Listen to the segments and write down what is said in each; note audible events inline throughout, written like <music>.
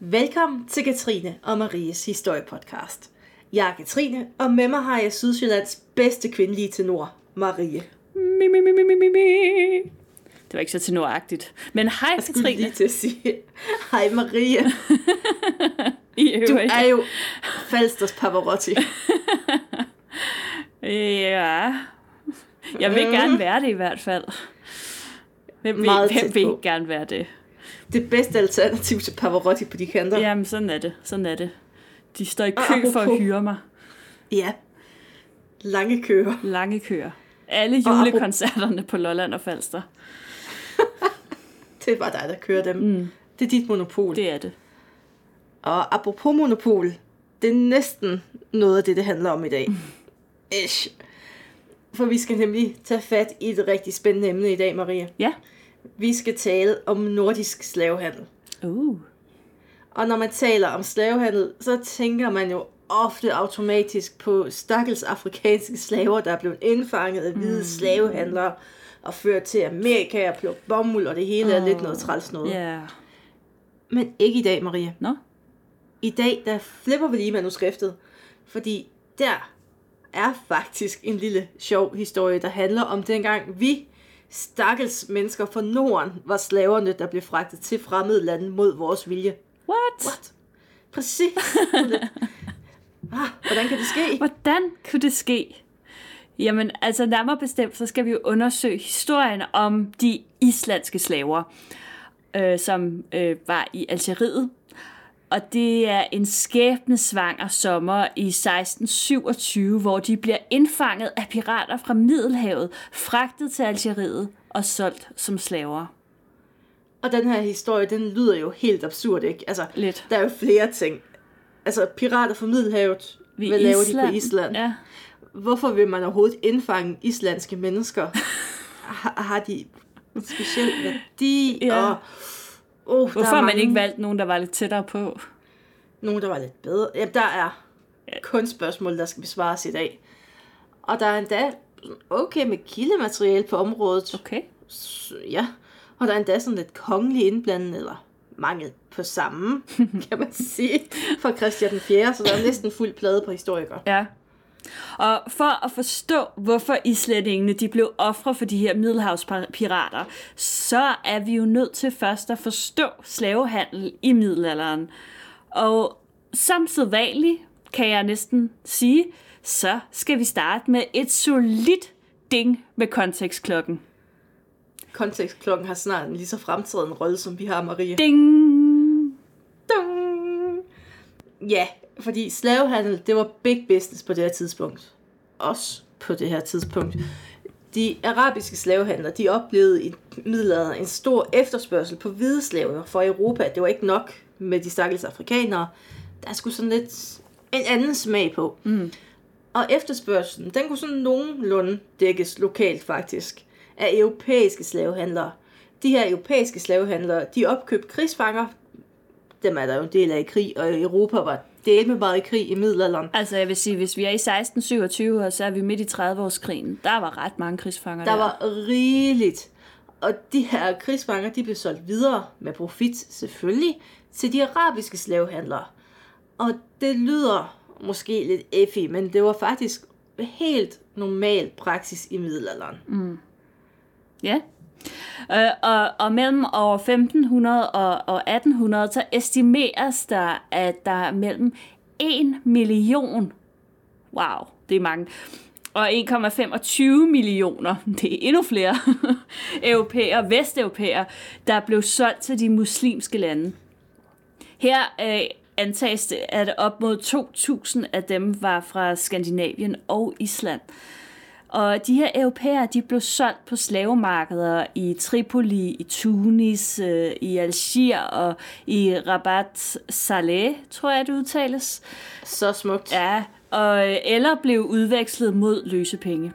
Velkommen til Katrine og Maries historiepodcast. Jeg er Katrine, og med mig har jeg Sydsjællands bedste kvindelige tenor, Marie. Mi, mi, mi, mi, mi, mi. Det var ikke så tenoragtigt. Men hej, Jeg Katrine. lige til at sige, hej Marie. <laughs> Du er jo Falsters Pavarotti. <laughs> Ja. Jeg vil gerne være det i hvert fald. Hvem vil, Meget hvem vil ikke gerne være det? Det bedste alternativ til Pavarotti på de kanter. Jamen, sådan er det. Sådan er det. De står i kø for at hyre mig. ja. Lange køer. Lange køer. Alle julekoncerterne på Lolland og Falster. <laughs> Det var dig, der kører dem. Mm. Det er dit monopol. Det er det. Og apropos monopol, det er næsten noget af det, det handler om i dag. <laughs> Ish. For vi skal nemlig tage fat i et rigtig spændende emne i dag, Maria. Ja. Vi skal tale om nordisk slavehandel. Uh. Og når man taler om slavehandel, så tænker man jo ofte automatisk på stakkels afrikanske slaver, der er blevet indfanget af hvide mm. slavehandlere og ført til Amerika og plukke bomuld, og det hele er lidt noget træls noget. Yeah. Men ikke i dag, Maria. Nå? I dag, der flipper vi lige manuskriptet, fordi der er faktisk en lille sjov historie, der handler om dengang vi, stakkels mennesker fra Norden, var slaverne, der blev fragtet til fremmede lande mod vores vilje. What? What? Præcis. <laughs> ah, hvordan kan det ske? Hvordan kunne det ske? Jamen, altså nærmere bestemt, så skal vi jo undersøge historien om de islandske slaver, øh, som øh, var i Algeriet. Og det er en skæbnesvanger sommer i 1627, hvor de bliver indfanget af pirater fra Middelhavet, fragtet til Algeriet og solgt som slaver. Og den her historie, den lyder jo helt absurd, ikke? Altså, Lidt. der er jo flere ting. Altså, pirater fra Middelhavet, Ved hvad laver de på Island? Ja. Hvorfor vil man overhovedet indfange islandske mennesker? <laughs> Har, har de en speciel værdi? Ja. Og, oh, Hvorfor har man ikke valgt nogen, der var lidt tættere på? Nogen, der var lidt bedre? Ja, der er Ja. kun spørgsmål, der skal besvares i dag. Og der er endda okay med kildemateriale på området. Okay. S- Ja, og der er endda sådan lidt kongelig indblandet, eller mangel på samme, <laughs> kan man sige, fra Christian den 4., så der er næsten fuld plade på historikere. Ja. Og for at forstå, hvorfor islændingene de blev ofre for de her middelhavspirater, så er vi jo nødt til først at forstå slavehandel i middelalderen. Og som sædvanligt, kan jeg næsten sige, så skal vi starte med et solidt ding med kontekstklokken. Kontekstklokken har snart en lige så fremtrædende rolle, som vi har, Maria. Ding! Ja, fordi slavehandel, det var big business på det her tidspunkt. Også på det her tidspunkt. De arabiske slavehandlere, de oplevede i middelalderen en stor efterspørgsel på hvide slaver for Europa. Det var ikke nok med de stakkels afrikanere. Der skulle sådan lidt en anden smag på. Mm. Og efterspørgselen, den kunne sådan nogenlunde dækkes lokalt faktisk af europæiske slavehandlere. De her europæiske slavehandlere, de opkøbte krigsfanger. Dem er der jo en del af i krig, og Europa var del med meget i krig i middelalderen. Altså jeg vil sige, hvis vi er i 1627, og så er vi midt i 30-årskrigen, der var ret mange krigsfanger Der var rigeligt. Og de her krigsfanger, de blev solgt videre med profit selvfølgelig til de arabiske slavehandlere. Og det lyder måske lidt effi, men det var faktisk helt normal praksis i middelalderen. Mm. Ja. Øh, og, og mellem år 1500 og, og 1800, så estimeres der, at der er mellem 1 million, wow, det er mange, og 1,25 millioner, <laughs> det er endnu flere, <laughs> europæere, vesteuropæere, der blev solgt til de muslimske lande. Her øh, antages det, at op mod 2.000 af dem var fra Skandinavien og Island. Og de her europæere, de blev solgt på slavemarkeder i Tripoli, i Tunis, øh, i Algier og i Rabat Saleh, tror jeg det udtales. Så smukt. Ja, og, øh, eller blev udvekslet mod løsepenge.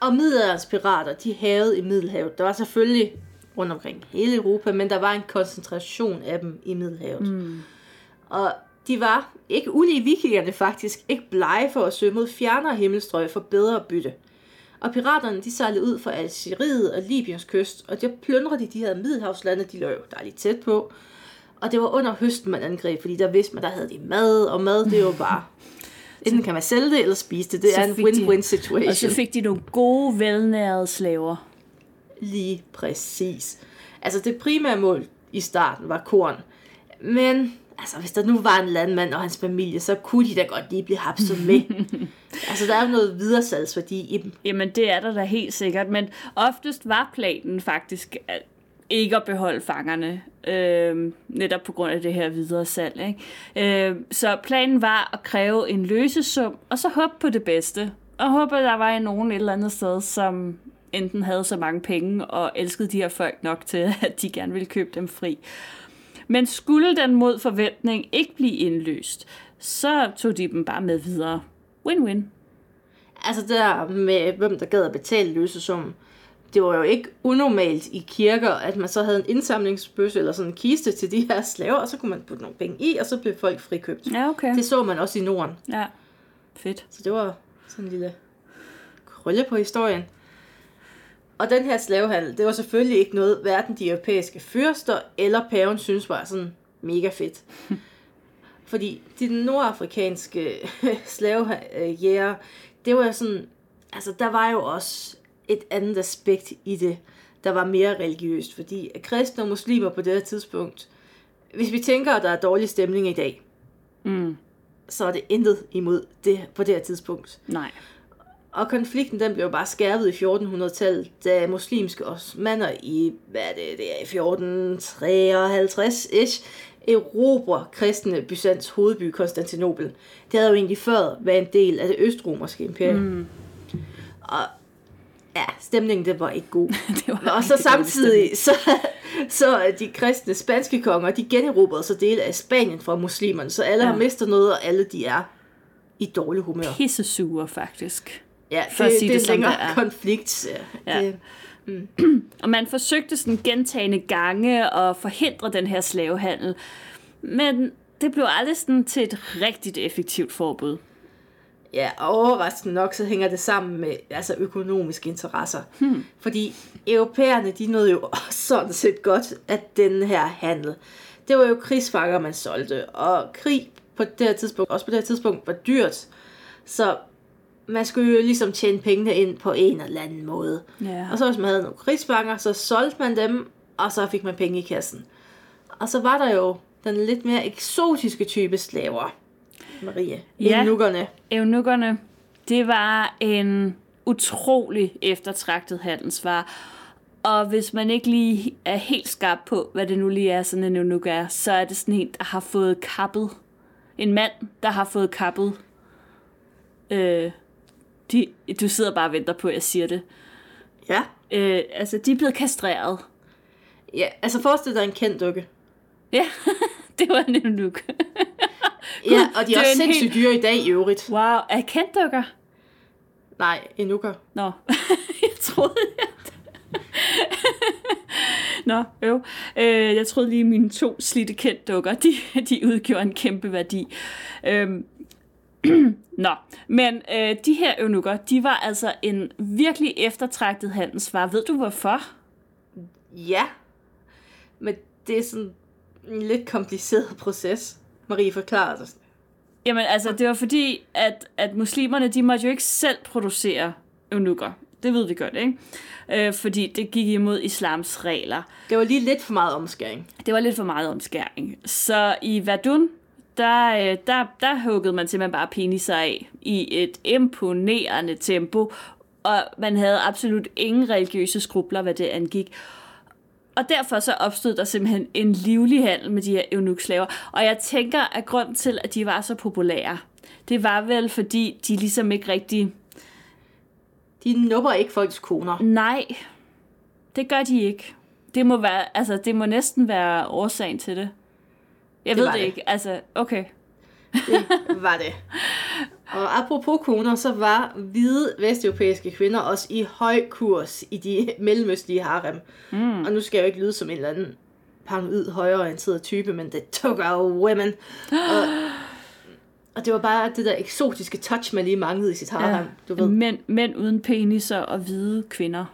Og middelalderens pirater, de havede i Middelhavet. Der var selvfølgelig rundt omkring hele Europa, men der var en koncentration af dem i Middelhavet. Mm. Og de var, ikke ulige vikingerne faktisk, ikke blege for at søge mod fjernere himmelstrøg for bedre bytte. Og piraterne, de sejlede ud fra Algeriet og Libyens kyst, og der plyndrede de de her middelhavslande, de lå jo dejligt tæt på. Og det var under høsten, man angreb, fordi der vidste man, der havde de mad, og mad, det er jo bare... <laughs> Enten kan man sælge det, eller spise det. Det Så er en win-win Og så situation. fik de nogle gode, velnærede slaver. Lige præcis. Altså det primære mål i starten var korn. Men altså, hvis der nu var en landmand og hans familie, så kunne de da godt lige blive hapset med. <laughs> altså der er jo noget videresalgsværdi i dem. Jamen, det er der da helt sikkert, men oftest var planen faktisk at ikke at beholde fangerne, øh, netop på grund af det her videre salg. Ikke? Øh, så planen var at kræve en løsesum, og så håbe på det bedste. Og håbe, at der var nogen et eller andet sted, som enten havde så mange penge og elskede de her folk nok til, <laughs> at de gerne ville købe dem fri. Men skulle den mod forventning ikke blive indløst, så tog de dem bare med videre. Win-win. Altså der med, hvem der gad at betale løsesummen. Det var jo ikke unormalt i kirker, at man så havde en indsamlingsbøsse eller sådan en kiste til de her slaver, og så kunne man putte nogle penge i, og så blev folk frikøbt. Ja, okay. Det så man også i Norden. Ja, fedt. Så det var sådan en lille krølle på historien. Og den her slavehandel, det var selvfølgelig ikke noget, hverken de europæiske fyrster eller paven synes var sådan mega fedt. <laughs> Fordi de nordafrikanske <laughs> slavejæger, det var sådan, altså der var jo også et andet aspekt i det, der var mere religiøst. Fordi kristne og muslimer på det her tidspunkt, hvis vi tænker, at der er dårlig stemning i dag, Mm. så er det intet imod det på det her tidspunkt. Nej. Og konflikten den blev bare skærpet i 1400-tallet, da muslimske osmander i, hvad er det, det er i 1453-ish, erobrer kristne Byzants hovedby Konstantinopel. Det havde jo egentlig før været en del af det østromerske imperium. Mm. Og ja, stemningen det var ikke god. <laughs> Det var Og så samtidig, så, så de kristne spanske konger, de generobrede så dele af Spanien fra muslimerne, så alle ja. har mistet noget, og alle de er i dårlig humør. Pissesure, faktisk. Ja, For at det, sige det, det, det som det er. konflikt. Ja. Ja. Det, <clears throat> Og man forsøgte sådan gentagende gange at forhindre den her slavehandel. Men det blev aldrig sådan til et rigtigt effektivt forbud. ja, og overraskende nok, så hænger det sammen med altså, økonomiske interesser. Hmm. Fordi europæerne, de nåede jo <laughs> sådan set godt at den her handel. Det var jo krigsfanger, man solgte, og krig på det her tidspunkt, også på det her tidspunkt, var dyrt. Så man skulle jo ligesom tjene pengene ind på en eller anden måde. Ja. Og så hvis man havde nogle krigsfanger, så solgte man dem, og så fik man penge i kassen. Og så var der jo den lidt mere eksotiske type slaver. Marie. Ja. Eunukkerne. Eunukkerne, det var en utrolig eftertragtet handelsvare. Og hvis man ikke lige er helt skarp på, hvad det nu lige er, sådan en eunuk er, så er det sådan en, der har fået kappet. En mand, der har fået kappet. Øh, de, du sidder bare og venter på, at jeg siger det. Ja. Øh, altså, de er blevet kastreret. Ja, altså forestil dig en kendt dukke. Ja, <laughs> det var en eunuk. <laughs> Ja, og de er er også sindssygt helt- dyre i dag i øvrigt. Wow, er kenddukker? Nej, enukker. Nå, <laughs> jeg troede, at... Nå, øv. Øh, jeg troede lige, at mine to slidte kendt dukker, de, de udgjorde en kæmpe værdi. Øhm. <clears throat> Nå, men øh, de her eunukker, de var altså en virkelig eftertragtet handelsvare. Ved du hvorfor? Ja. Men det er sådan en lidt kompliceret proces. Marie forklarer det. Jamen altså, det var fordi, at, at muslimerne, de måtte jo ikke selv producere eunukker. Det ved vi godt, ikke? Øh, fordi det gik imod islams regler. Det var lige lidt for meget omskæring. Det var lidt for meget omskæring. Så i Verdun, der, øh, der, der huggede man simpelthen bare peniser af i et imponerende tempo, og man havde absolut ingen religiøse skrubler, hvad det angik. Og derfor så opstod der simpelthen en livlig handel med de her eunukkslaver. Og jeg tænker, at grund til, at de var så populære, det var vel, fordi de ligesom ikke rigtig... De nupper ikke folks koner. Nej, det gør de ikke. Det må, være, altså, det må næsten være årsagen til det. Jeg Det ved det, det. ikke. Altså, okay. Det var det. Og apropos koner, så var hvide vesteuropæiske kvinder også i høj kurs i de mellemøstlige harem. Mm. Og nu skal jeg jo ikke lyde som en eller anden paranoid højreorienteret type, men det took our women. Og, og det var bare det der eksotiske touch, man lige manglede i sit harem, ja. du ved. Mænd, mænd uden peniser og hvide kvinder.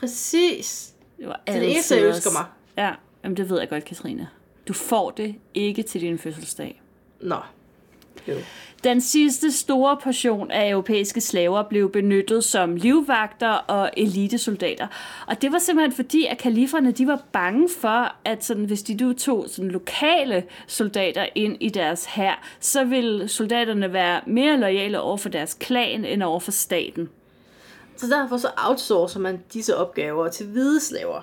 Præcis. Det var Det er det eneste, jeg ønsker mig. Ja, jamen det ved jeg godt, Katrine. Du får det ikke til din fødselsdag. Nå. Jo. Den sidste store portion af europæiske slaver blev benyttet som livvagter og elitesoldater. Og det var simpelthen fordi, at kaliferne de var bange for, at sådan, hvis de nu tog sådan lokale soldater ind i deres hær, så ville soldaterne være mere lojale over for deres klan end over for staten. Så derfor så outsourcer man disse opgaver til hvide slaver.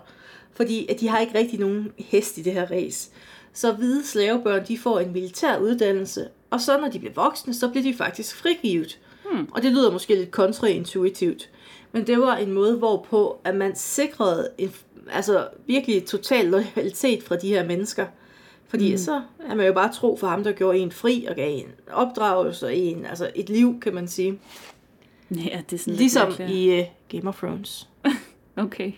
Fordi at de har ikke rigtig nogen hest i det her race. Så hvide slavebørn, de får en militær uddannelse, og så når de bliver voksne, så bliver de faktisk frigivet. Hmm. Og det lyder måske lidt kontraintuitivt. Men det var en måde, hvorpå at man sikrede en, altså virkelig total loyalitet fra de her mennesker. Fordi mm. så er man jo bare tro for ham, der gjorde en fri og gav en opdragelse og en, altså et liv, kan man sige. Ja, det er sådan Ligesom lidt i uh, Game of Thrones. Okay.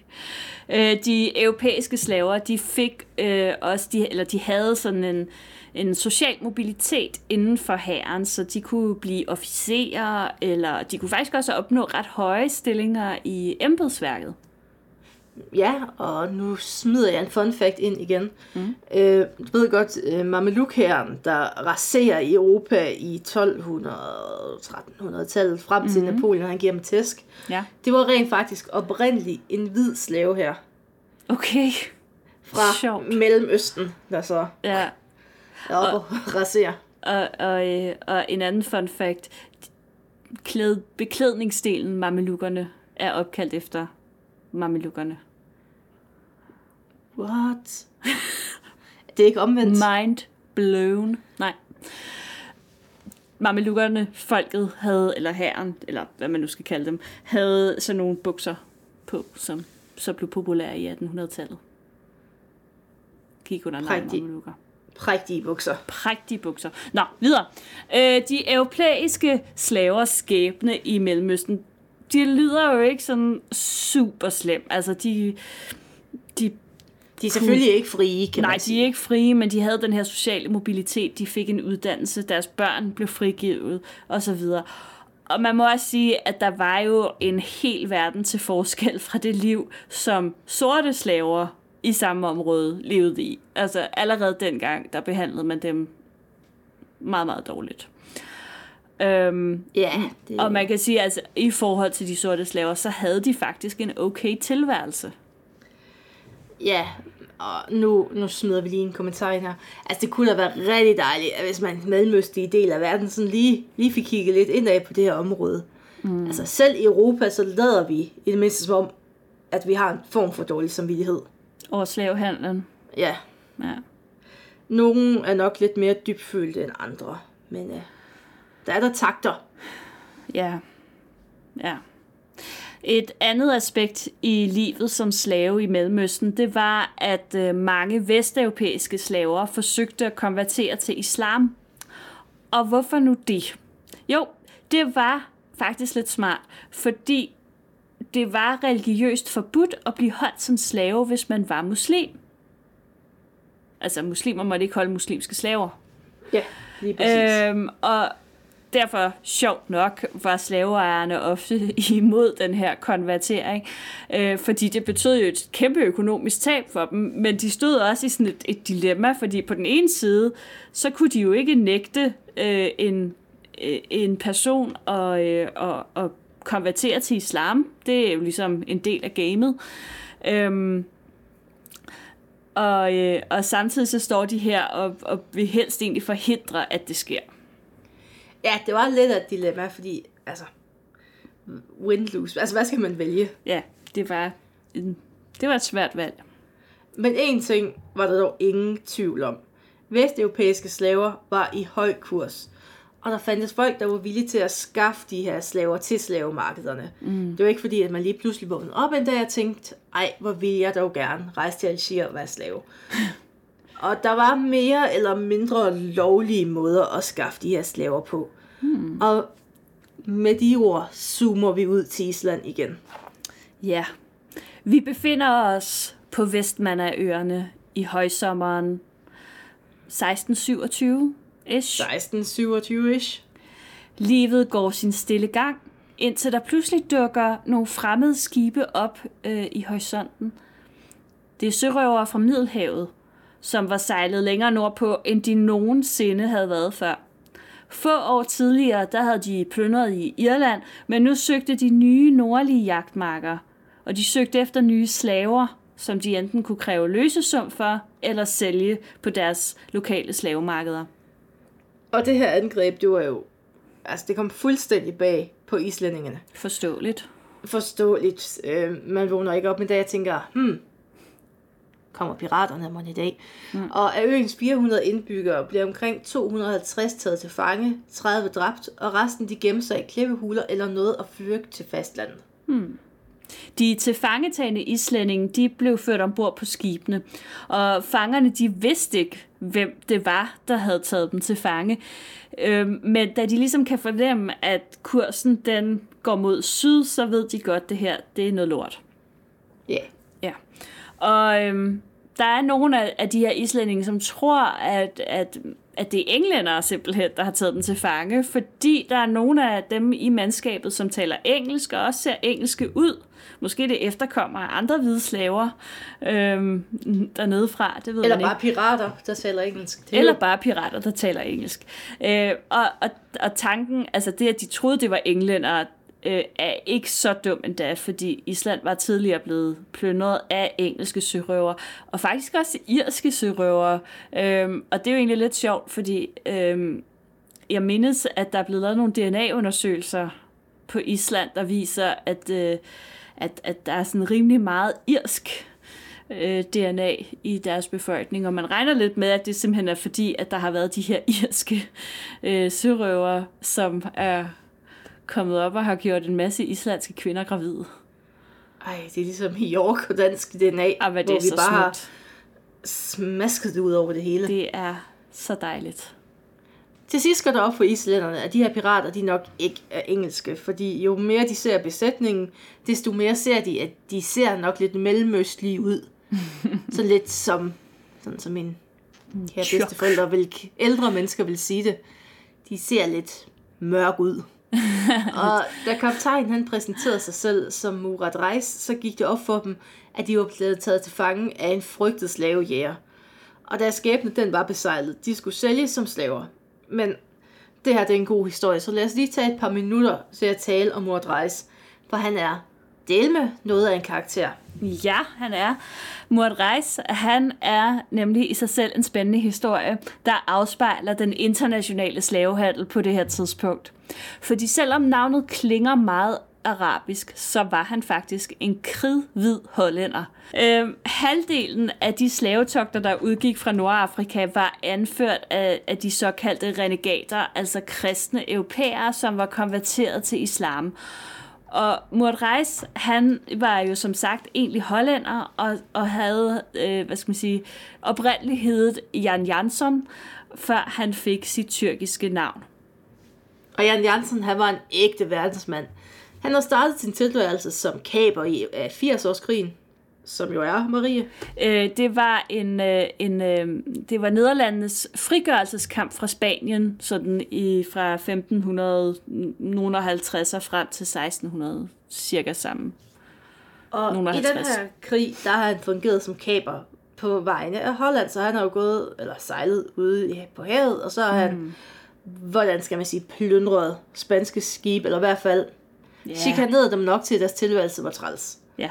Øh, de europæiske slaver, de fik øh, også, de, eller de havde sådan en, en social mobilitet inden for hæren, så de kunne blive officerer, eller de kunne faktisk også opnå ret høje stillinger i embedsværket. Ja, og nu smider jeg en fun fact ind igen. Mm. Øh, du ved godt, øh, Mamelukhæren, der raserer i Europa i 1200-1300-tallet, frem mm. til Napoleon, han giver dem tæsk. Ja. Det var rent faktisk oprindeligt en hvid slave her Okay. fra Sjovt. Mellemøsten, der så Ja. er oppe og raserer. Og, og, øh, og en anden fun fact. Klæd, beklædningsdelen, mamelukkerne, er opkaldt efter mamelukkerne. What? det er ikke omvendt. Mind blown. Nej. Mamelukkerne, folket havde, eller herren, eller hvad man nu skal kalde dem, havde sådan nogle bukser på, som så blev populære i 1800-tallet. Kig under Prægtig. mamelukker. Prægtige bukser. Prægtige bukser. Nå, videre. Øh, de europæiske slavers skæbne i Mellemøsten, de lyder jo ikke sådan super slem. Altså, de, de De er selvfølgelig ikke frie, kan Nej, man de sige. er ikke frie, men de havde den her sociale mobilitet. De fik en uddannelse, deres børn blev frigivet osv. Og man må også sige, at der var jo en hel verden til forskel fra det liv, som sorte slaver i samme område levede i. Altså allerede dengang, der behandlede man dem meget, meget dårligt. Øhm, Ja, det, og man kan sige, at altså, i forhold til de sorte slaver, så havde de faktisk en okay tilværelse. Ja, og nu, nu smider vi lige en kommentar ind her. Altså, det kunne da være rigtig dejligt, hvis man mellemøstlige del af verden sådan lige, lige fik kigget lidt indad på det her område. Mm. Altså, selv i Europa, så lader vi i det mindste som om, at vi har en form for dårlig samvittighed. Over slavehandlen. Ja, Ja. nogle er nok lidt mere dybfølte end andre, men øh, der er der takter. Ja. Ja. Et andet aspekt i livet som slave i Mellemøsten, det var, at øh, mange vesteuropæiske slaver forsøgte at konvertere til islam. Og hvorfor nu det? Jo, det var faktisk lidt smart, fordi det var religiøst forbudt at blive holdt som slave, hvis man var muslim. Altså, muslimer måtte ikke holde muslimske slaver. Ja, lige præcis. Øh, Øhm, og derfor, sjovt nok, var slaveejerne ofte <laughs> imod den her konvertering, øh, fordi det betød jo et kæmpe økonomisk tab for dem, men de stod også i sådan et, et dilemma, fordi på den ene side, så kunne de jo ikke nægte øh, en, øh, en person at, øh, at, at konvertere til islam. Det er jo ligesom en del af gamet. Øhm, og, øh, og samtidig så står de her og, og vil helst egentlig forhindre, at det sker ja, det var lidt af et dilemma, fordi, altså, win-lose. Altså, hvad skal man vælge? Ja, det var, en, det var et svært valg. Men en ting var der dog ingen tvivl om. Vesteuropæiske slaver var i høj kurs. Og der fandtes folk, der var villige til at skaffe de her slaver til slavemarkederne. Mm. Det var ikke fordi, at man lige pludselig vågnede op en dag og tænkte, ej, hvor vil jeg dog gerne rejse til Algier og være slave. <laughs> og der var mere eller mindre lovlige måder at skaffe de her slaver på. Mm. Og med de ord zoomer vi ud til Island igen. Ja. Vi befinder os på Vestmannaøerne i højsommeren 1627-ish. 1627-ish. Livet går sin stille gang, indtil der pludselig dukker nogle fremmede skibe op øh, i horisonten. Det er sørøvere fra Middelhavet, som var sejlet længere nordpå, end de nogensinde havde været før. Få år tidligere, der havde de plyndret i Irland, men nu søgte de nye nordlige jagtmarker, og de søgte efter nye slaver, som de enten kunne kræve løsesum for, eller sælge på deres lokale slavemarkeder. Og det her angreb, det var jo, altså det kom fuldstændig bag på islændingene. Forståeligt. Forståeligt. Øh, man vågner ikke op en dag og tænker, hmm, kommer piraterne mon i dag. Mm. Og af øens 400 indbyggere bliver omkring 250 taget til fange, 30 dræbt, og resten de gemmer sig i klippehuler eller noget og flygte til fastlandet. Hmm. De tilfangetagende islændinge, de blev ført ombord på skibene, og fangerne, de vidste ikke, hvem det var, der havde taget dem til fange. Øhm, men da de ligesom kan fornemme, at kursen den går mod syd, så ved de godt, at det her det er noget lort. Ja. Yeah. Ja. Og øhm, der er nogle af, af de her islændinge, som tror, at, at, at det er englændere simpelthen, der har taget dem til fange, fordi der er nogle af dem i mandskabet, som taler engelsk og også ser engelske ud. Måske det efterkommer af andre hvide slaver øhm, dernede fra, det ved Eller man ikke. bare pirater, der taler engelsk. Det er Eller jo- bare pirater, der taler engelsk. Øh, og, og, og tanken, altså det, at de troede, det var englændere, øh, er ikke så dum endda, fordi Island var tidligere blevet plyndret af engelske sørøver, og faktisk også irske sørøver. Øh, og det er jo egentlig lidt sjovt, fordi øh, jeg mindes, at der er blevet lavet nogle DNA-undersøgelser på Island, der viser, at, øh, at, at der er sådan rimelig meget irsk øh, DNA i deres befolkning, og man regner lidt med, at det simpelthen er fordi, at der har været de her <laughs> irske øh, sørøver, som er kommet op og har gjort en masse islandske kvinder gravide. Ej, det er ligesom i York og dansk DNA, Og hvad det hvor er vi så bare har smukt. smasket det ud over det hele. Det. Er så dejligt. Til sidst går det op for islænderne, at de her pirater, de nok ikke er engelske, fordi jo mere de ser besætningen, desto mere ser de, at de ser nok lidt mellemøstlige ud. <laughs> så lidt som, sådan som min Tjok. bedsteforældre vil, ældre mennesker vil sige det. De ser lidt mørk ud. <laughs> og da kaptajnen han præsenterede sig selv som Murat Reis, så gik det op for dem, at de var blevet taget til fange af en frygtet slavejæger. Og deres skæbne den var besejlet. De skulle sælges som slaver. Men det her det er en god historie, så lad os lige tage et par minutter til at tale om Murat Reis. For han er del med noget af en karakter. Ja, han er. Murat Reis, han er nemlig i sig selv en spændende historie, der afspejler den internationale slavehandel på det her tidspunkt. Fordi selvom navnet klinger meget arabisk, så var han faktisk en kridhvid hollænder. Øhm, halvdelen af de slavetogter, der udgik fra Nordafrika, var anført af, af de såkaldte renegater, altså kristne europæere, som var konverteret til islam. Og Murat Reis, han var jo som sagt egentlig hollænder, og, og havde, øh, hvad skal man sige, oprindeligt heddet Jan Jansson, før han fik sit tyrkiske navn. Og Jan Jansen, han var en ægte verdensmand. Han har startet sin tilværelse som kaber i 80-årskrigen, som jo er Marie. Øh, det var en, øh, en øh, det var Nederlandenes frigørelseskamp fra Spanien, sådan i fra 1550 og frem til 1600, cirka sammen. Og Nogle i den 50. her krig, der har han fungeret som kaber på vegne af Holland, så han har jo gået, eller sejlet ude i- på havet, og så har han, Mm. hvordan skal man sige, plyndret spanske skib, eller i hvert fald Ja. chikaneret dem nok til, at deres tilværelse var træls. Ja.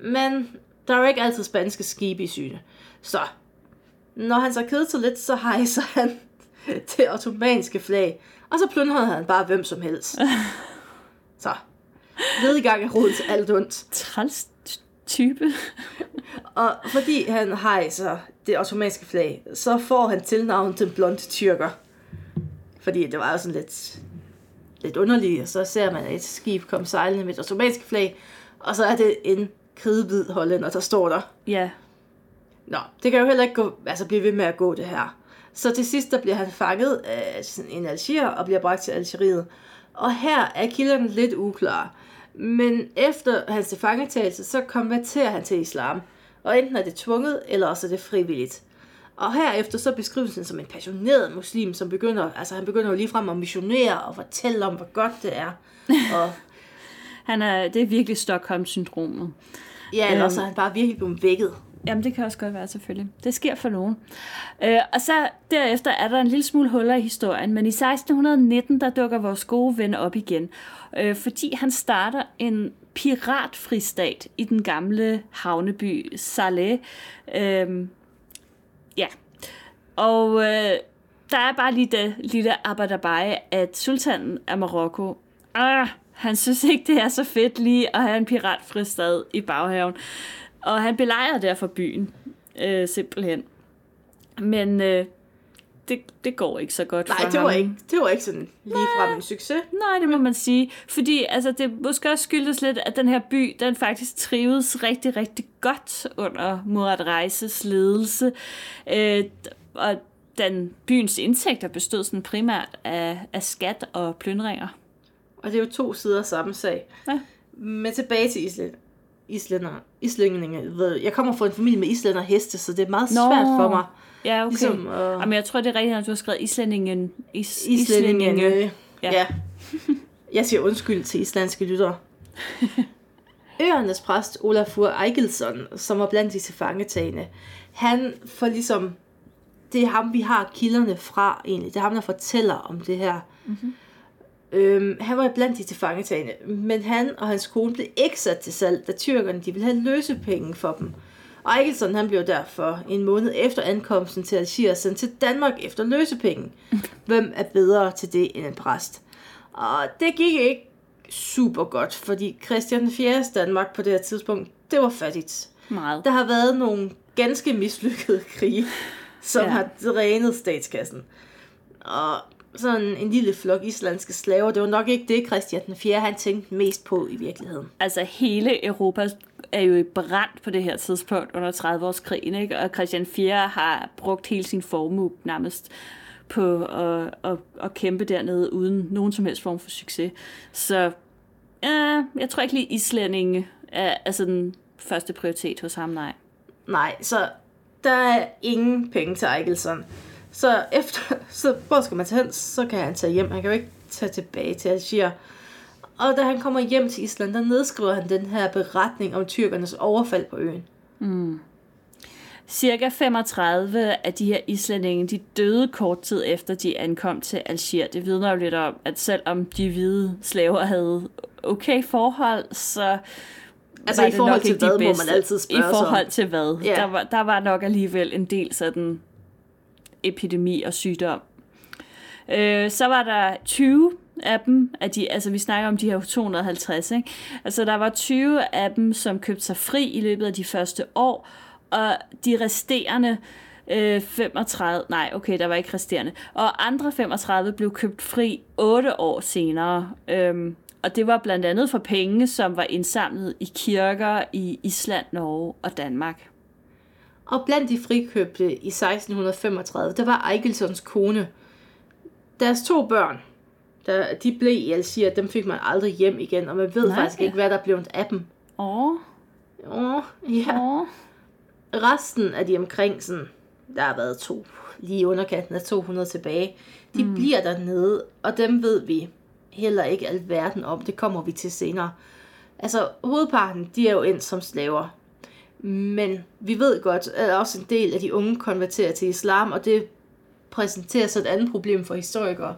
Men der er jo ikke altid spanske skibe i syne. Så når han så kedet sig lidt, så hejser han <laughs> det ottomanske flag. Og så plyndrede han bare hvem som helst. <laughs> Så. Ved i gang er råd til alt ondt. Træls type. <laughs> Og fordi han hejser det ottomanske flag, så får han tilnavnet den blonde tyrker. Fordi det var jo sådan lidt, lidt underligt, og så ser man et skib komme sejlende med et ottomansk flag, og så er det en kridhvid hollænder, der står der. Ja. Nå, det kan jo heller ikke gå, altså blive ved med at gå det her. Så til sidst, der bliver han fanget af sådan en algier og bliver bragt til Algeriet. Og her er kilderne lidt uklare. Men efter hans tilfangetagelse, så konverterer han til islam. Og enten er det tvunget, eller også er det frivilligt. Og herefter så beskrives han som en passioneret muslim, som begynder, altså han begynder jo ligefrem at missionere og fortælle om, hvor godt det er. <laughs> Og Han er, det er virkelig Stockholm-syndromet. ja, eller Øhm. så er han bare virkelig blevet vækket. Jamen, det kan også godt være, selvfølgelig. Det sker for nogen. Øh, og så derefter er der en lille smule huller i historien, men i 1619, der dukker vores gode ven op igen, øh, fordi han starter en piratfristat i den gamle havneby Saleh. Øh, ja, og øh, der er bare lige det lille arbejderbej, at sultanen af Marokko, øh, han synes ikke, det er så fedt lige at have en piratfristad i baghaven. Og han belejrer derfor byen, øh, simpelthen. Men øh, det, det går ikke så godt Nej, for det ham. var, ikke, det var ikke sådan lige frem en succes. Nej, det må man sige. Fordi altså, det måske også skyldes lidt, at den her by, den faktisk trives rigtig, rigtig godt under Murad Reises ledelse. Øh, og den byens indtægter bestod sådan primært af, af skat og plyndringer. Og det er jo to sider af samme sag. Ja. Men tilbage til Island. Islænder, islændinge. Jeg kommer fra en familie med islænder og heste, så det er meget Nå, svært for mig. Ja, okay. Ligesom, øh, Jamen, jeg tror, det er rigtigt, at du har skrevet islændingen. Is, Islændinge. Ja. Ja. ja. Jeg siger undskyld til islandske lyttere. <laughs> Øernes præst Olafur Eikelsson, som var blandt de tilfangetagende, han får ligesom, det er ham, vi har kilderne fra egentlig. Det er ham, der fortæller om det her. Mm-hmm. Øhm, han var blandt de tilfangetagende, men han og hans kone blev ikke sat til salg, da tyrkerne de ville have løsepenge for dem. Og Eikelsson han blev derfor en måned efter ankomsten til Algier sendt til Danmark efter løsepenge. <laughs> Hvem er bedre til det end en præst? Og det gik ikke super godt, fordi Christian 4. Danmark på det her tidspunkt, det var fattigt. Meget. Der har været nogle ganske mislykkede krige, som ja. har drænet statskassen. Og sådan en lille flok islandske slaver, det var nok ikke det, Christian den 4. han tænkte mest på i virkeligheden. Altså, hele Europa er jo i brand på det her tidspunkt under 30-årskrigen, ikke? Og Christian 4. har brugt hele sin formue nærmest på at, at, at kæmpe dernede uden nogen som helst form for succes. Så ja, jeg tror ikke lige islændinge er, er sådan første prioritet hos ham, nej. Nej, så der er ingen penge til Eikelsson. Så efter, <laughs> så hvor skal man tage hen, så kan han tage hjem. Han kan jo ikke tage tilbage til Algier. Og da han kommer hjem til Island, der nedskriver han den her beretning om tyrkernes overfald på øen. Cirka 35 af de her islændinge, de døde kort tid efter, de ankom til Algier. Det vidner jo lidt om, at selvom de hvide slaver havde okay forhold, så Altså, var i det forhold nok til ikke de hvad, må man altid spørge I sig om. forhold til hvad? Ja. Der, var, der var nok alligevel en del sådan epidemi og sygdom. Øh, så var der 20 af dem, af de, altså vi snakker om de her 250, ikke? Altså der var 20 af dem, som købte sig fri i løbet af de første år, og de resterende øh, 35, nej okay, der var ikke resterende, og andre 35 blev købt fri 8 år senere. Øhm, og det var blandt andet for penge, som var indsamlet i kirker i Island, Norge og Danmark. Og blandt de frikøbte i 1635, der var Eikelsons kone. Deres to børn, der, de blev i Algier, dem fik man aldrig hjem igen, og man ved Nej. Faktisk ikke, hvad der blev af dem. Åh, Åh, ja. åh. Resten af de omkring sådan, der har været to, lige underkanten af 200 tilbage, de mm. bliver dernede, og dem ved vi heller ikke alverden om. Det kommer vi til senere. Altså, hovedparten, de er jo ind som slaver. Men vi ved godt, at også en del af de unge konverterer til islam, og det præsenterer så et andet problem for historikere.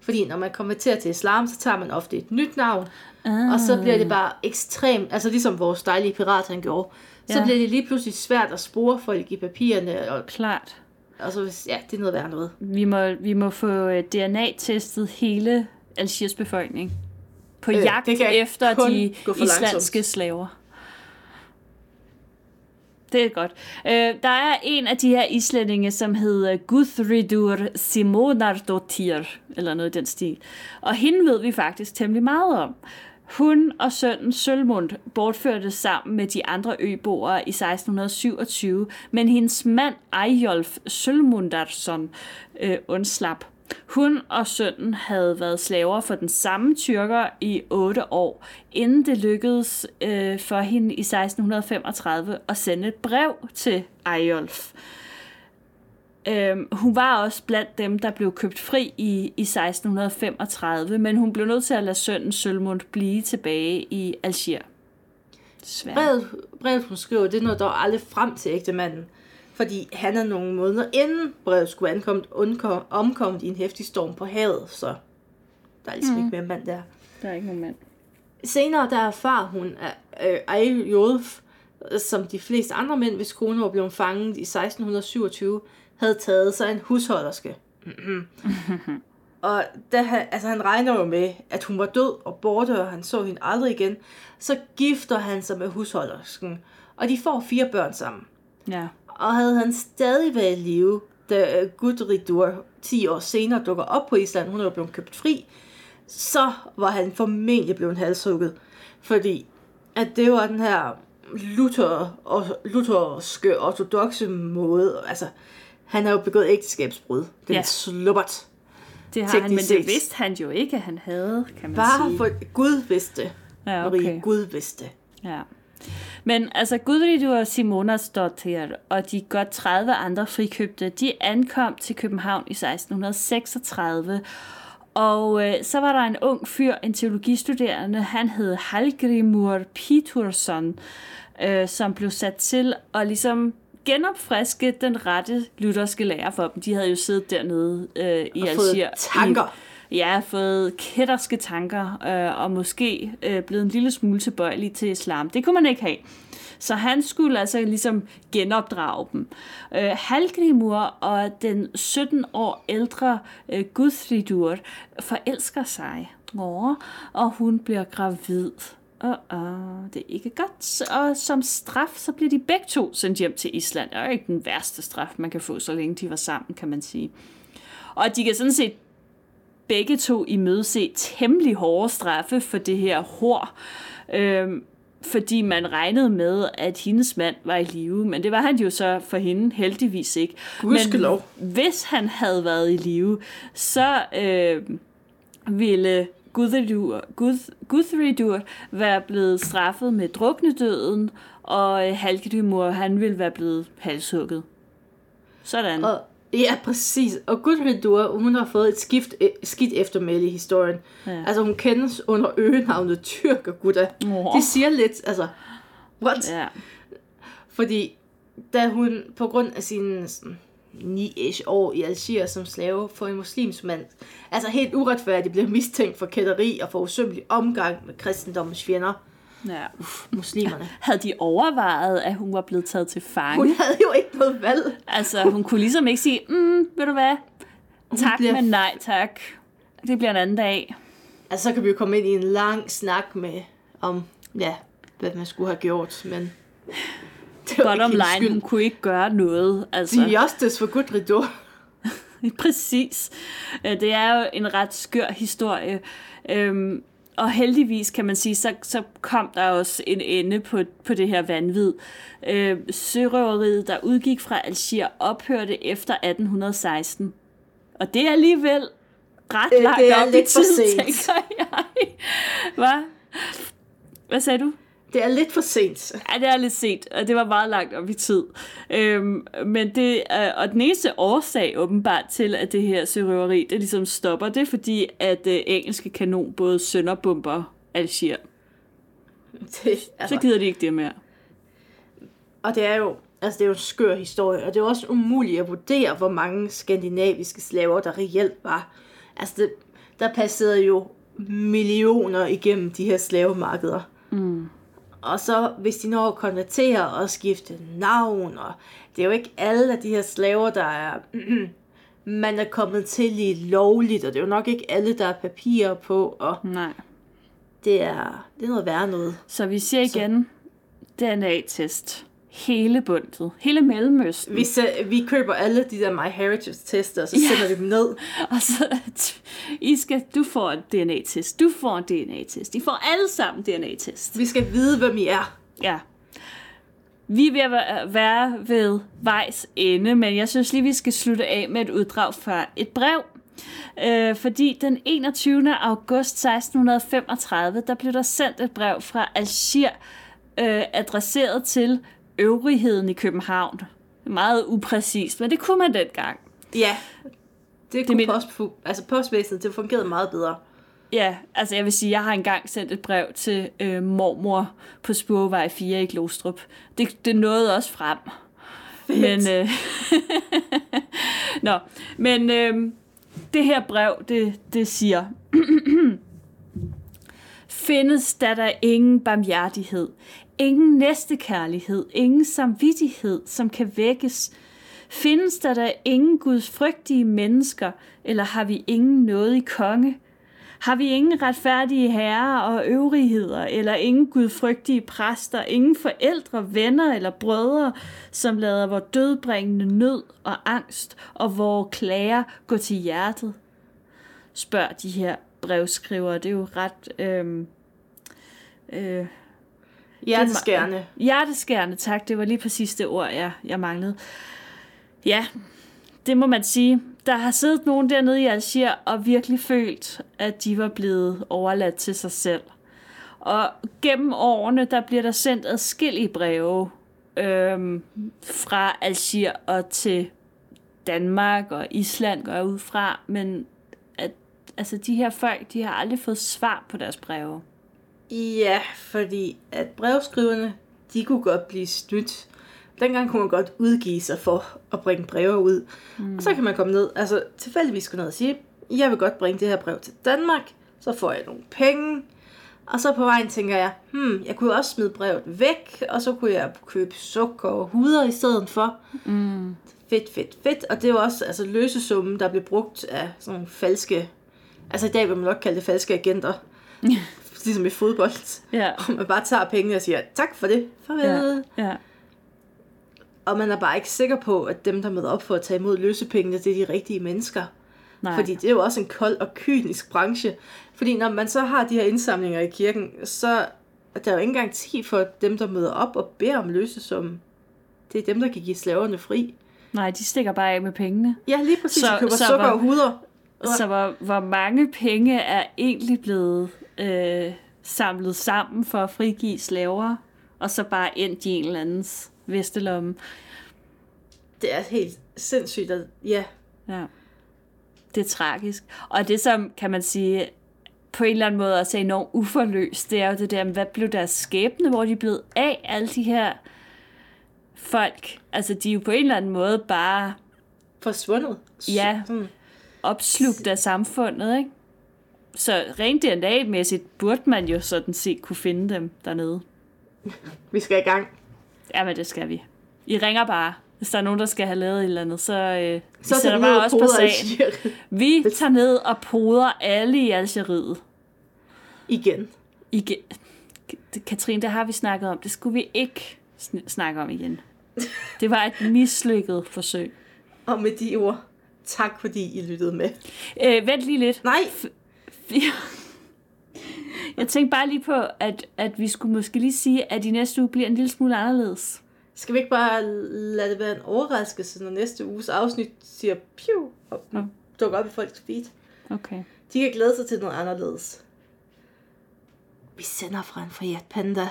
Fordi når man konverterer til islam, så tager man ofte et nyt navn, Ah. og så bliver det bare ekstremt, altså ligesom vores dejlige pirat han gjorde, så Ja. bliver det lige pludselig svært at spore folk i papirerne, og, Klart. og så ja, det er noget værd noget. Vi må, vi må få øh, DNA-testet hele Algiers befolkning. På øh, jagt efter de islandske langsomt. slaver. Det er godt. Øh, der er en af de her islændinge, som hedder Guthridur Simonardottir, eller noget i den stil. Og hende ved vi faktisk temmelig meget om. Hun og sønnen Sølmund bortførte sammen med de andre øboere i 1627, men hendes mand Ejolf Sølmundarsson øh, undslap. Hun og sønnen havde været slaver for den samme tyrker i otte år, inden det lykkedes øh, for hende i 1635 at sende et brev til Ejolf. Øhm, hun var også blandt dem, der blev købt fri i, i 1635, men hun blev nødt til at lade sønnen Sølmund blive tilbage i Algier. Brevet, brevet, hun skriver, det når dog aldrig frem til ægtemanden. Fordi han er nogle måneder inden brevet skulle ankomme, undkom, omkommet i en hæftig storm på havet. Så der er ligesom mm. ikke mere mand der. Der er ikke nogen mand. Senere der erfar hun, at øh, som de fleste andre mænd, hvis kone var blevet fanget i 1627, havde taget sig en husholderske. <laughs> og da han, altså han regner jo med, at hun var død og borte, og han så hende aldrig igen, så gifter han sig med husholdersken, og de får fire børn sammen. Ja. Og havde han stadig været i live, da øh, Gudridur 10 år senere dukker op på Island, hun er blevet købt fri, så var han formentlig blevet halshugget. Fordi at det var den her Luther og lutherske ortodoxe måde. Altså, han har jo begået ægteskabsbrud. Den Ja. slubbert. Det har han, men det vidste han jo ikke, at han havde, kan man Bare sige. for Gud vidste. Ja, Marie, okay. Gud vidste. Ja. Men altså Gudridur og Simona Stottir og de godt 30 andre frikøbte, de ankom til København i 1636. Og øh, så var der en ung fyr, en teologistuderende, han hed Hallgrimur Pitursson, øh, som blev sat til at ligesom genopfriske den rette lutherske lære for dem. De havde jo siddet dernede øh, i Algier. tanker. I, ja, fået kætterske tanker, øh, og måske øh, blevet en lille smule tilbøjelig til islam. Det kunne man ikke have. Så han skulle altså ligesom genopdrage dem. Øh, Halgrimur og den 17 år ældre øh, Gudridur forelsker sig. Åh, og hun bliver gravid. Uh, uh, det er ikke godt. Og som straf, så bliver de begge to sendt hjem til Island. Det er jo ikke den værste straf, man kan få, så længe de var sammen, kan man sige. Og de kan sådan set begge to i møde se temmelig hårde straffe for det her hår. Øhm, fordi man regnede med, at hendes mand var i live, men det var han jo så for hende heldigvis ikke. Gudskelov. Men hvis han havde været i live, så øh, ville Gudridur, Gud, Gudridur være blevet straffet med druknedøden, og øh, Halgrimur, han ville være blevet halshugget. Sådan. Og, ja, præcis. Og Gudridur, hun har fået et skift, et skidt eftermæle i historien. Ja. Altså, hun kendes under øgenavnet Tyrker Gudda. Åh. Det siger lidt, altså, what? Ja. Fordi da hun på grund af sine sådan, 9 år i Algier som slave for en muslimsk mand, altså helt uretfærdigt blev mistænkt for kætteri og for usømmelig omgang med kristendommens fjender, ja. Uff, muslimerne. Havde de overvejet, at hun var blevet taget til fange? Hun havde jo ikke noget valg. Altså, hun kunne ligesom ikke sige, mm, ved du hvad, tak, bliver- men nej tak. Det bliver en anden dag. Altså, så kan vi jo komme ind i en lang snak med, om, ja, hvad man skulle have gjort, men... Det var Bottom ikke hendes line, hun kunne ikke gøre noget. Altså, Justice for Gudridur. <laughs> præcis. Øh, Det er jo en ret skør historie. Øhm, og heldigvis kan man sige, så, så kom der også en ende på, på det her vanvid. Øh, sørøveriet, der udgik fra Algier, ophørte efter 1816. Og det er alligevel ret Øh, langt det er op i lidt for tid, sent. tænker jeg. Hvad? Hvad sagde du? Det er lidt for sent. Ja, det er lidt sent, og det var meget langt op i tid. Øhm, men det, øh, og den eneste årsag åbenbart til, at det her sørøveri, det ligesom stopper, det er fordi, at øh, engelske kanonbåde sønderbomber Algier. Det, Så altså, gider de ikke det mere. og det er jo altså det er jo en skør historie, og det er også umuligt at vurdere, hvor mange skandinaviske slaver, der reelt var. Altså, det, der passerede jo millioner igennem de her slavemarkeder. Mm. Og så, hvis de når at konvertere og skifte navn, og det er jo ikke alle af de her slaver, der er, <clears throat> man er kommet til i lovligt, og det er jo nok ikke alle, der er papirer på, og Nej. det er, det er noget værre noget. Så vi siger igen, DNA-test. Hele bundet. Hele Mellemøsten. Vi, se- vi køber alle de der MyHeritage-tester, og så Ja. sender vi dem ned. <laughs> Og så, I skal, du får en DNA-test. Du får en DNA-test. I får alle sammen DNA-test. Vi skal vide, hvem I er. Ja. Vi er ved at være- være ved vejs ende, men jeg synes lige, vi skal slutte af med et uddrag fra et brev. Øh, fordi den 21. august 1635, der blev der sendt et brev fra Algier, øh, adresseret til øvrigheden i København. Meget upræcist, men det kunne man dengang. Ja. Det kunne min- post, altså postvæsenet, det fungerede meget bedre. Ja, altså jeg vil sige, jeg har engang sendt et brev til øh, mormor på Spurvej 4 i Glostrup. Det, det nåede også frem. Fedt. Men, øh, <laughs> Nå, men øh, det her brev, det, det siger, <clears throat> findes der der ingen barmhjertighed, ingen næstekærlighed, ingen samvittighed, som kan vækkes, findes der da ingen gudfrygtige mennesker, eller har vi ingen noget i konge, har vi ingen retfærdige herrer og øvrigheder, eller ingen gudfrygtige præster, ingen forældre, venner eller brødre, som lader vores dødbringende nød og angst og vores klager gå til hjertet? Spørg de her brevskrivere. Det er jo ret... Øhm, øh, øh, Hjerteskærende. Hjerteskærende, tak. Det var lige præcis det ord, jeg, jeg manglede. Ja, det må man sige. Der har siddet nogen dernede i Algier og virkelig følt, at de var blevet overladt til sig selv. Og gennem årene, der bliver der sendt adskillige breve øhm, fra Algier og til Danmark og Island går jeg ud fra, men at, altså, de her folk, de har aldrig fået svar på deres breve. Ja, fordi at brevskriverne, de kunne godt blive snydt. Dengang kunne man godt udgive sig for at bringe breve ud. Mm. Og så kan man komme ned, altså tilfældigvis gå ned og sige, jeg vil godt bringe det her brev til Danmark, så får jeg nogle penge. Og så på vejen tænker jeg, hmm, jeg kunne også smide brevet væk, og så kunne jeg købe sukker og huder i stedet for. Mm. Fedt, fedt, fedt. Og det er jo også altså, løsesummen, der blev brugt af sådan nogle falske, altså i dag vil man nok kalde det falske agenter. <laughs> ligesom i fodbold. Ja. Og man bare tager pengene og siger, tak for det, farvel. Ja, ja. Og man er bare ikke sikker på, at dem, der møder op for at tage imod løsepengene, det er de rigtige mennesker. Nej. Fordi det er jo også en kold og kynisk branche. Fordi når man så har de her indsamlinger i kirken, så er der jo ikke engang tid for dem, der møder op og beder om løsesummen. Det er dem, der kan give slaverne fri. Nej, de stikker bare af med pengene. Ja, lige præcis. Så- Så, køber så sukker hvor- og huder. Så hvor, hvor mange penge er egentlig blevet øh, samlet sammen for at frigive slaver, og så bare endt i en eller andens vestelomme? Det er helt sindssygt. At, ja, Ja. Det er tragisk. Og det, som kan man sige, på en eller anden måde også er enormt uforløst, det er jo det der, hvad blev deres skæbne, hvor de blevet af, alle de her folk. Altså, de er jo på en eller anden måde bare forsvundet. Ja. Sådan. opslugt af samfundet, ikke? Så rent DNA-mæssigt burde man jo sådan set kunne finde dem dernede. Vi skal i gang. Ja, men det skal vi. I ringer bare, hvis der er nogen, der skal have lavet et eller andet, så, øh, Så sætter bare og også på sagen. Vi tager ned og poder alle i Algeriet. Igen. Igen. Katrine, det har vi snakket om. Det skulle vi ikke sn- snakke om igen. Det var et mislykket forsøg. Og med de ord, tak fordi I lyttede med. Øh, vent lige lidt. Nej, Jeg tænkte bare lige på, at, at vi skulle måske lige sige, at i næste uge bliver en lille smule anderledes. skal vi ikke bare lade det være en overraskelse, når næste uges afsnit siger piu og Ja. dukker op i folks feed. Okay. De kan glæde sig til noget anderledes. Vi sender fra en friat panda.